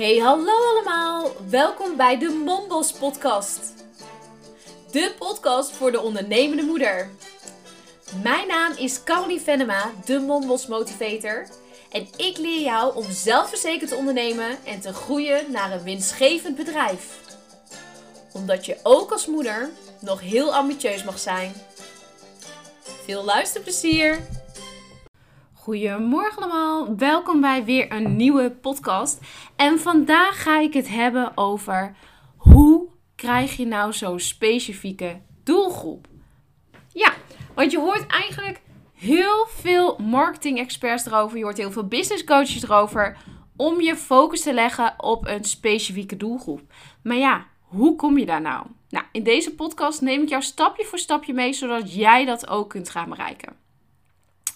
Hey, hallo allemaal. Welkom bij de Mombos podcast. De podcast voor de ondernemende moeder. Mijn naam is Caroline Venema, de Mombos motivator. En ik leer jou om zelfverzekerd te ondernemen en te groeien naar een winstgevend bedrijf. Omdat je ook als moeder nog heel ambitieus mag zijn. Veel luisterplezier! Goedemorgen allemaal, welkom bij weer een nieuwe podcast. En vandaag ga ik het hebben over hoe krijg je nou zo'n specifieke doelgroep? Ja, want je hoort eigenlijk heel veel marketing experts erover, je hoort heel veel business coaches erover om je focus te leggen op een specifieke doelgroep. Maar ja, hoe kom je daar nou? Nou, in deze podcast neem ik jou stapje voor stapje mee zodat jij dat ook kunt gaan bereiken.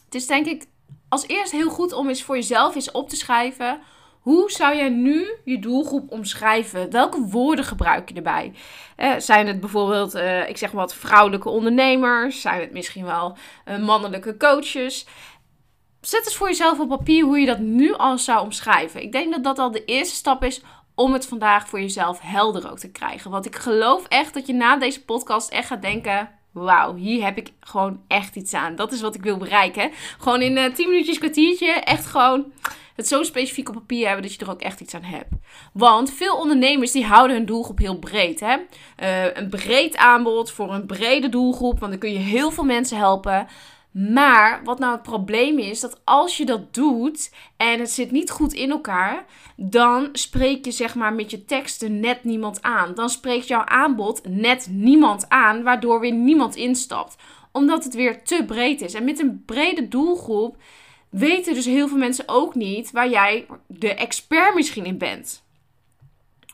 Het is denk ik als eerst heel goed om eens voor jezelf eens op te schrijven. Hoe zou jij nu je doelgroep omschrijven? Welke woorden gebruik je erbij? Eh, zijn het bijvoorbeeld, uh, ik zeg maar wat, vrouwelijke ondernemers? Zijn het misschien wel uh, mannelijke coaches? Zet eens voor jezelf op papier hoe je dat nu al zou omschrijven. Ik denk dat dat al de eerste stap is om het vandaag voor jezelf helder ook te krijgen. Want ik geloof echt dat je na deze podcast echt gaat denken: wauw, hier heb ik gewoon echt iets aan. Dat is wat ik wil bereiken. Gewoon in uh, 10 minuutjes, kwartiertje, echt gewoon het zo specifiek op papier hebben dat je er ook echt iets aan hebt. Want veel ondernemers die houden hun doelgroep heel breed. Hè? Uh, een breed aanbod voor een brede doelgroep, want dan kun je heel veel mensen helpen. Maar wat nou het probleem is, dat als je dat doet en het zit niet goed in elkaar, dan spreek je zeg maar met je teksten net niemand aan. Dan spreekt jouw aanbod net niemand aan, waardoor weer niemand instapt. Omdat het weer te breed is. En met een brede doelgroep weten dus heel veel mensen ook niet waar jij de expert misschien in bent.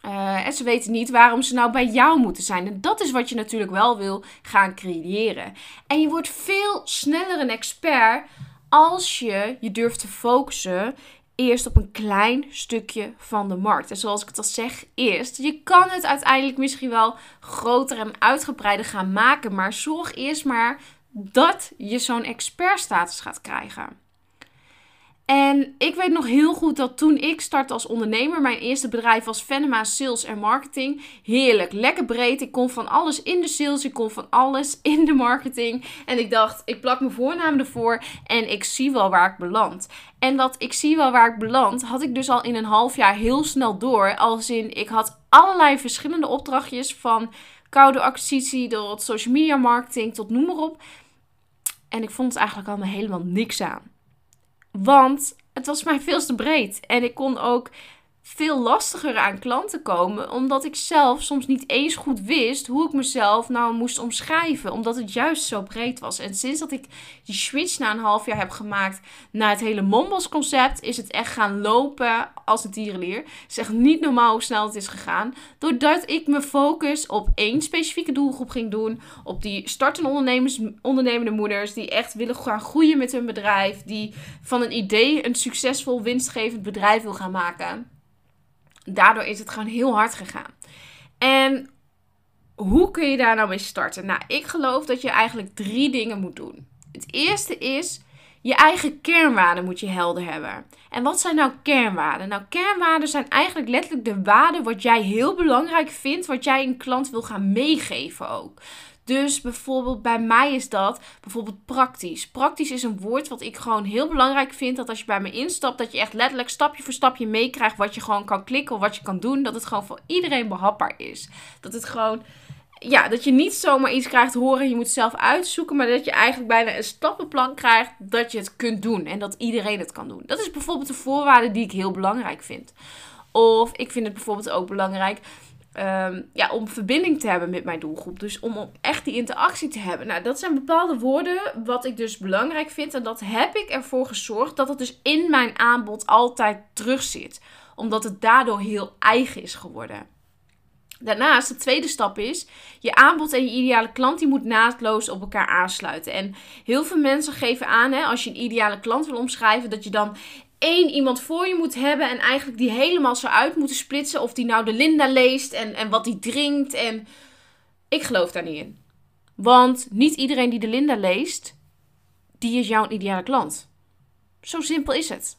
Uh, en ze weten niet waarom ze nou bij jou moeten zijn. En dat is wat je natuurlijk wel wil gaan creëren. En je wordt veel sneller een expert als je je durft te focussen eerst op een klein stukje van de markt. En zoals ik het al zeg, eerst. Je kan het uiteindelijk misschien wel groter en uitgebreider gaan maken. Maar zorg eerst maar dat je zo'n expertstatus gaat krijgen. En ik weet nog heel goed dat toen ik startte als ondernemer, mijn eerste bedrijf was Venema Sales en Marketing. Heerlijk, lekker breed. Ik kon van alles in de sales, ik kon van alles in de marketing. En ik dacht, ik plak mijn voornaam ervoor en ik zie wel waar ik beland. En dat ik zie wel waar ik beland, had ik dus al in een half jaar heel snel door. Als in, ik had allerlei verschillende opdrachtjes van koude acquisitie tot social media marketing tot noem maar op. En ik vond het eigenlijk allemaal helemaal niks aan. Want het was mij veel te breed. En ik kon ook veel lastiger aan klanten komen, omdat ik zelf soms niet eens goed wist hoe ik mezelf nou moest omschrijven, omdat het juist zo breed was. En sinds dat ik die switch na een half jaar heb gemaakt naar het hele Mombos concept, is het echt gaan lopen als een tierenleer. Zeg niet normaal hoe snel het is gegaan, doordat ik me focus op één specifieke doelgroep ging doen, op die startende ondernemers, ondernemende moeders die echt willen gaan groeien met hun bedrijf, die van een idee een succesvol winstgevend bedrijf wil gaan maken daardoor is het gewoon heel hard gegaan. En hoe kun je daar nou mee starten? Nou, ik geloof dat je eigenlijk drie dingen moet doen. Het eerste is je eigen kernwaarden moet je helder hebben. En wat zijn nou kernwaarden? Nou, kernwaarden zijn eigenlijk letterlijk de waarden wat jij heel belangrijk vindt, wat jij een klant wil gaan meegeven ook. Dus bijvoorbeeld bij mij is dat bijvoorbeeld praktisch. Praktisch is een woord wat ik gewoon heel belangrijk vind. Dat als je bij me instapt, dat je echt letterlijk stapje voor stapje meekrijgt wat je gewoon kan klikken of wat je kan doen. Dat het gewoon voor iedereen behapbaar is. Dat het gewoon ja, dat je niet zomaar iets krijgt horen, je moet zelf uitzoeken, maar dat je eigenlijk bijna een stappenplan krijgt dat je het kunt doen en dat iedereen het kan doen. Dat is bijvoorbeeld een voorwaarde die ik heel belangrijk vind. Of ik vind het bijvoorbeeld ook belangrijk Ehm, ja, om verbinding te hebben met mijn doelgroep. Dus om, echt die interactie te hebben. Nou, dat zijn bepaalde woorden wat ik dus belangrijk vind. En dat heb ik ervoor gezorgd dat het dus in mijn aanbod altijd terug zit. Omdat het daardoor heel eigen is geworden. Daarnaast, de tweede stap is, je aanbod en je ideale klant die moet naadloos op elkaar aansluiten. En heel veel mensen geven aan, hè, als je een ideale klant wil omschrijven, dat je dan één iemand voor je moet hebben en eigenlijk die helemaal zo uit moeten splitsen. Of die nou de Linda leest en, en wat die drinkt. En ik geloof daar niet in. Want niet iedereen die de Linda leest, die is jouw ideale klant. Zo simpel is het.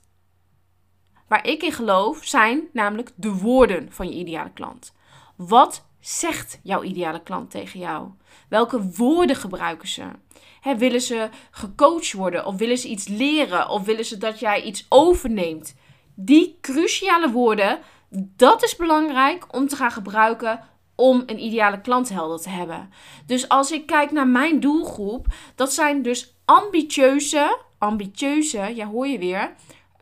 waar ik in geloof zijn namelijk de woorden van je ideale klant. Wat zegt jouw ideale klant tegen jou? Welke woorden gebruiken ze? willen ze gecoacht worden? Of willen ze iets leren? Of willen ze dat jij iets overneemt? Die cruciale woorden, dat is belangrijk om te gaan gebruiken om een ideale klant helder te hebben. Dus als ik kijk naar mijn doelgroep, dat zijn dus ambitieuze, ambitieuze, ja hoor je weer,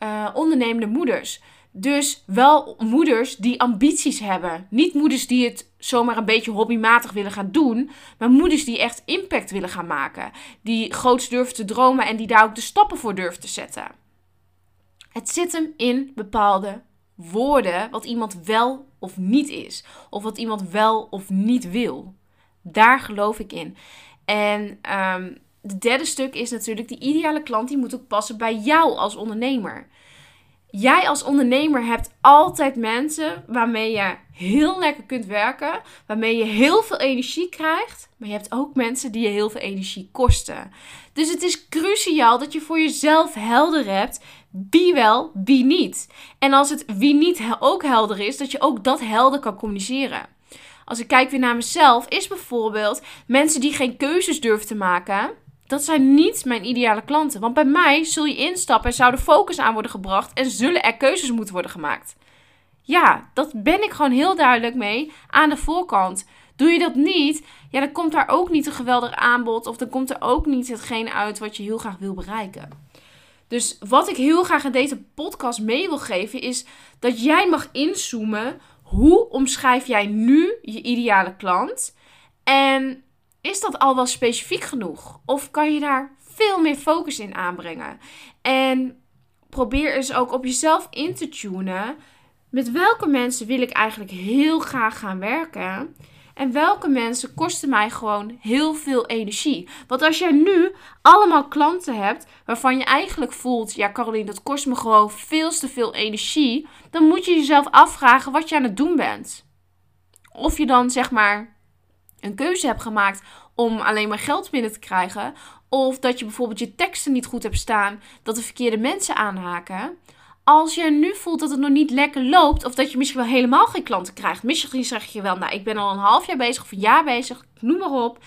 uh, ondernemende moeders. Dus wel moeders die ambities hebben. Niet moeders die het zomaar een beetje hobbymatig willen gaan doen. Maar moeders die echt impact willen gaan maken. Die groots durven te dromen en die daar ook de stappen voor durven te zetten. Het zit hem in bepaalde woorden wat iemand wel of niet is. Of wat iemand wel of niet wil. Daar geloof ik in. En het derde stuk is natuurlijk, die ideale klant die moet ook passen bij jou als ondernemer. Jij als ondernemer hebt altijd mensen waarmee je heel lekker kunt werken, waarmee je heel veel energie krijgt, maar je hebt ook mensen die je heel veel energie kosten. Dus het is cruciaal dat je voor jezelf helder hebt wie wel, wie niet. En als het wie niet ook helder is, dat je ook dat helder kan communiceren. Als ik kijk weer naar mezelf, is bijvoorbeeld mensen die geen keuzes durven te maken dat zijn niet mijn ideale klanten. Want bij mij zul je instappen en zou de focus aan worden gebracht en zullen er keuzes moeten worden gemaakt. Ja, dat ben ik gewoon heel duidelijk mee aan de voorkant. Doe je dat niet, ja, dan komt daar ook niet een geweldig aanbod of dan komt er ook niet hetgeen uit wat je heel graag wil bereiken. Dus wat ik heel graag in deze podcast mee wil geven is dat jij mag inzoomen. Hoe omschrijf jij nu je ideale klant? En is dat al wel specifiek genoeg? Of kan je daar veel meer focus in aanbrengen? En probeer eens ook op jezelf in te tunen. Met welke mensen wil ik eigenlijk heel graag gaan werken? En welke mensen kosten mij gewoon heel veel energie? Want als jij nu allemaal klanten hebt waarvan je eigenlijk voelt: ja, Caroline, dat kost me gewoon veel te veel energie. Dan moet je jezelf afvragen wat je aan het doen bent. Of je dan zeg maar een keuze hebt gemaakt om alleen maar geld binnen te krijgen. Of dat je bijvoorbeeld je teksten niet goed hebt staan, dat de verkeerde mensen aanhaken. Als je nu voelt dat het nog niet lekker loopt, of dat je misschien wel helemaal geen klanten krijgt. Misschien zeg je wel, nou ik ben al een half jaar bezig of een jaar bezig, noem maar op.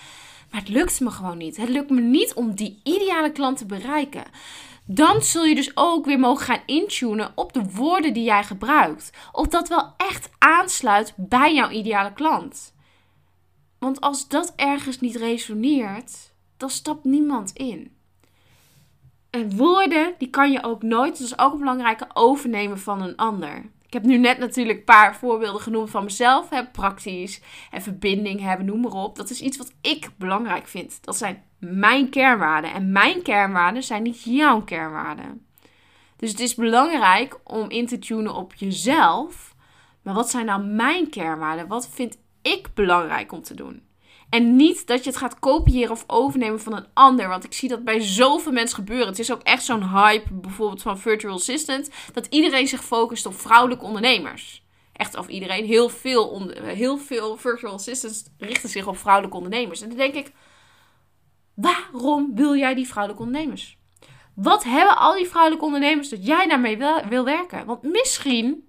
Maar het lukt me gewoon niet. Het lukt me niet om die ideale klant te bereiken. Dan zul je dus ook weer mogen gaan intunen op de woorden die jij gebruikt. Of dat wel echt aansluit bij jouw ideale klant. Want als dat ergens niet resoneert, dan stapt niemand in. En woorden, die kan je ook nooit, dat is ook een belangrijke, overnemen van een ander. Ik heb nu net natuurlijk een paar voorbeelden genoemd van mezelf. Hè, praktisch en verbinding hebben, noem maar op. Dat is iets wat ik belangrijk vind. Dat zijn mijn kernwaarden. En mijn kernwaarden zijn niet jouw kernwaarden. Dus het is belangrijk om in te tunen op jezelf. Maar wat zijn nou mijn kernwaarden? Wat vind ik belangrijk om te doen. En niet dat je het gaat kopiëren of overnemen van een ander. Want ik zie dat bij zoveel mensen gebeuren. Het is ook echt zo'n hype, bijvoorbeeld van Virtual Assistant. Dat iedereen zich focust op vrouwelijke ondernemers. Echt, of iedereen. Heel veel, heel veel Virtual Assistants richten zich op vrouwelijke ondernemers. En dan denk ik, waarom wil jij die vrouwelijke ondernemers? Wat hebben al die vrouwelijke ondernemers dat jij daarmee wil, wil werken? Want misschien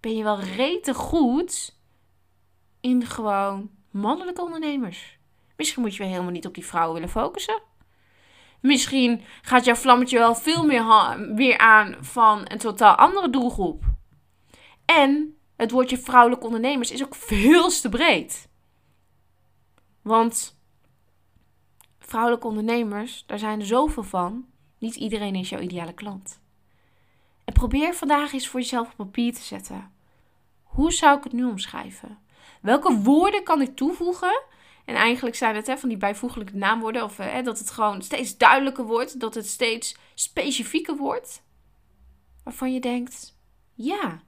ben je wel rete goed in gewoon mannelijke ondernemers. Misschien moet je wel helemaal niet op die vrouwen willen focussen. Misschien gaat jouw vlammetje wel veel meer weer aan van een totaal andere doelgroep. En het woordje vrouwelijke ondernemers is ook veel te breed. Want vrouwelijke ondernemers, daar zijn er zoveel van. Niet iedereen is jouw ideale klant. En probeer vandaag eens voor jezelf op papier te zetten. Hoe zou ik het nu omschrijven? Welke woorden kan ik toevoegen? En eigenlijk zijn het hè, van die bijvoeglijke naamwoorden. Of hè, dat het gewoon steeds duidelijker wordt. Dat het steeds specifieker wordt. Waarvan je denkt: ja,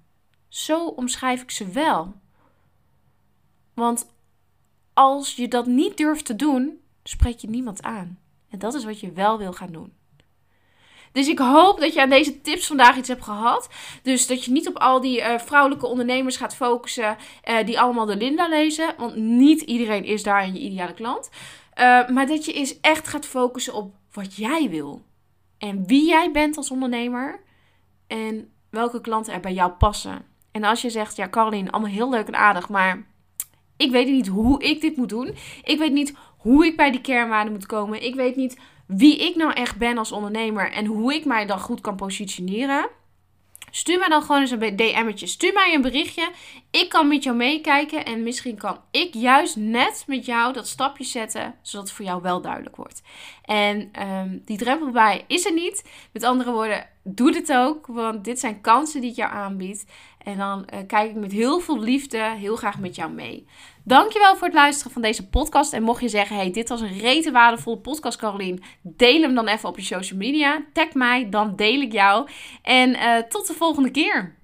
zo omschrijf ik ze wel. Want als je dat niet durft te doen, spreek je niemand aan. En dat is wat je wel wil gaan doen. Dus ik hoop dat je aan deze tips vandaag iets hebt gehad. Dus dat je niet op al die uh, vrouwelijke ondernemers gaat focussen uh, die allemaal de Linda lezen. Want niet iedereen is daar je ideale klant. Uh, maar dat je eens echt gaat focussen op wat jij wil. En wie jij bent als ondernemer. En welke klanten er bij jou passen. En als je zegt, ja Caroline, allemaal heel leuk en aardig, maar ik weet niet hoe ik dit moet doen. Ik weet niet hoe ik bij die kernwaarden moet komen. Ik weet niet wie ik nou echt ben als ondernemer en hoe ik mij dan goed kan positioneren. Stuur mij dan gewoon eens een DM'tje. Stuur mij een berichtje. Ik kan met jou meekijken. En misschien kan ik juist net met jou dat stapje zetten. Zodat het voor jou wel duidelijk wordt. En um, die drempel bij is er niet. Met andere woorden, doe dit ook. Want dit zijn kansen die ik jou aanbied. En dan uh, kijk ik met heel veel liefde heel graag met jou mee. Dankjewel voor het luisteren van deze podcast. En mocht je zeggen, hey, dit was een rete waardevolle podcast, Carolien. Deel hem dan even op je social media. Tag mij, dan deel ik jou. En uh, tot de volgende keer.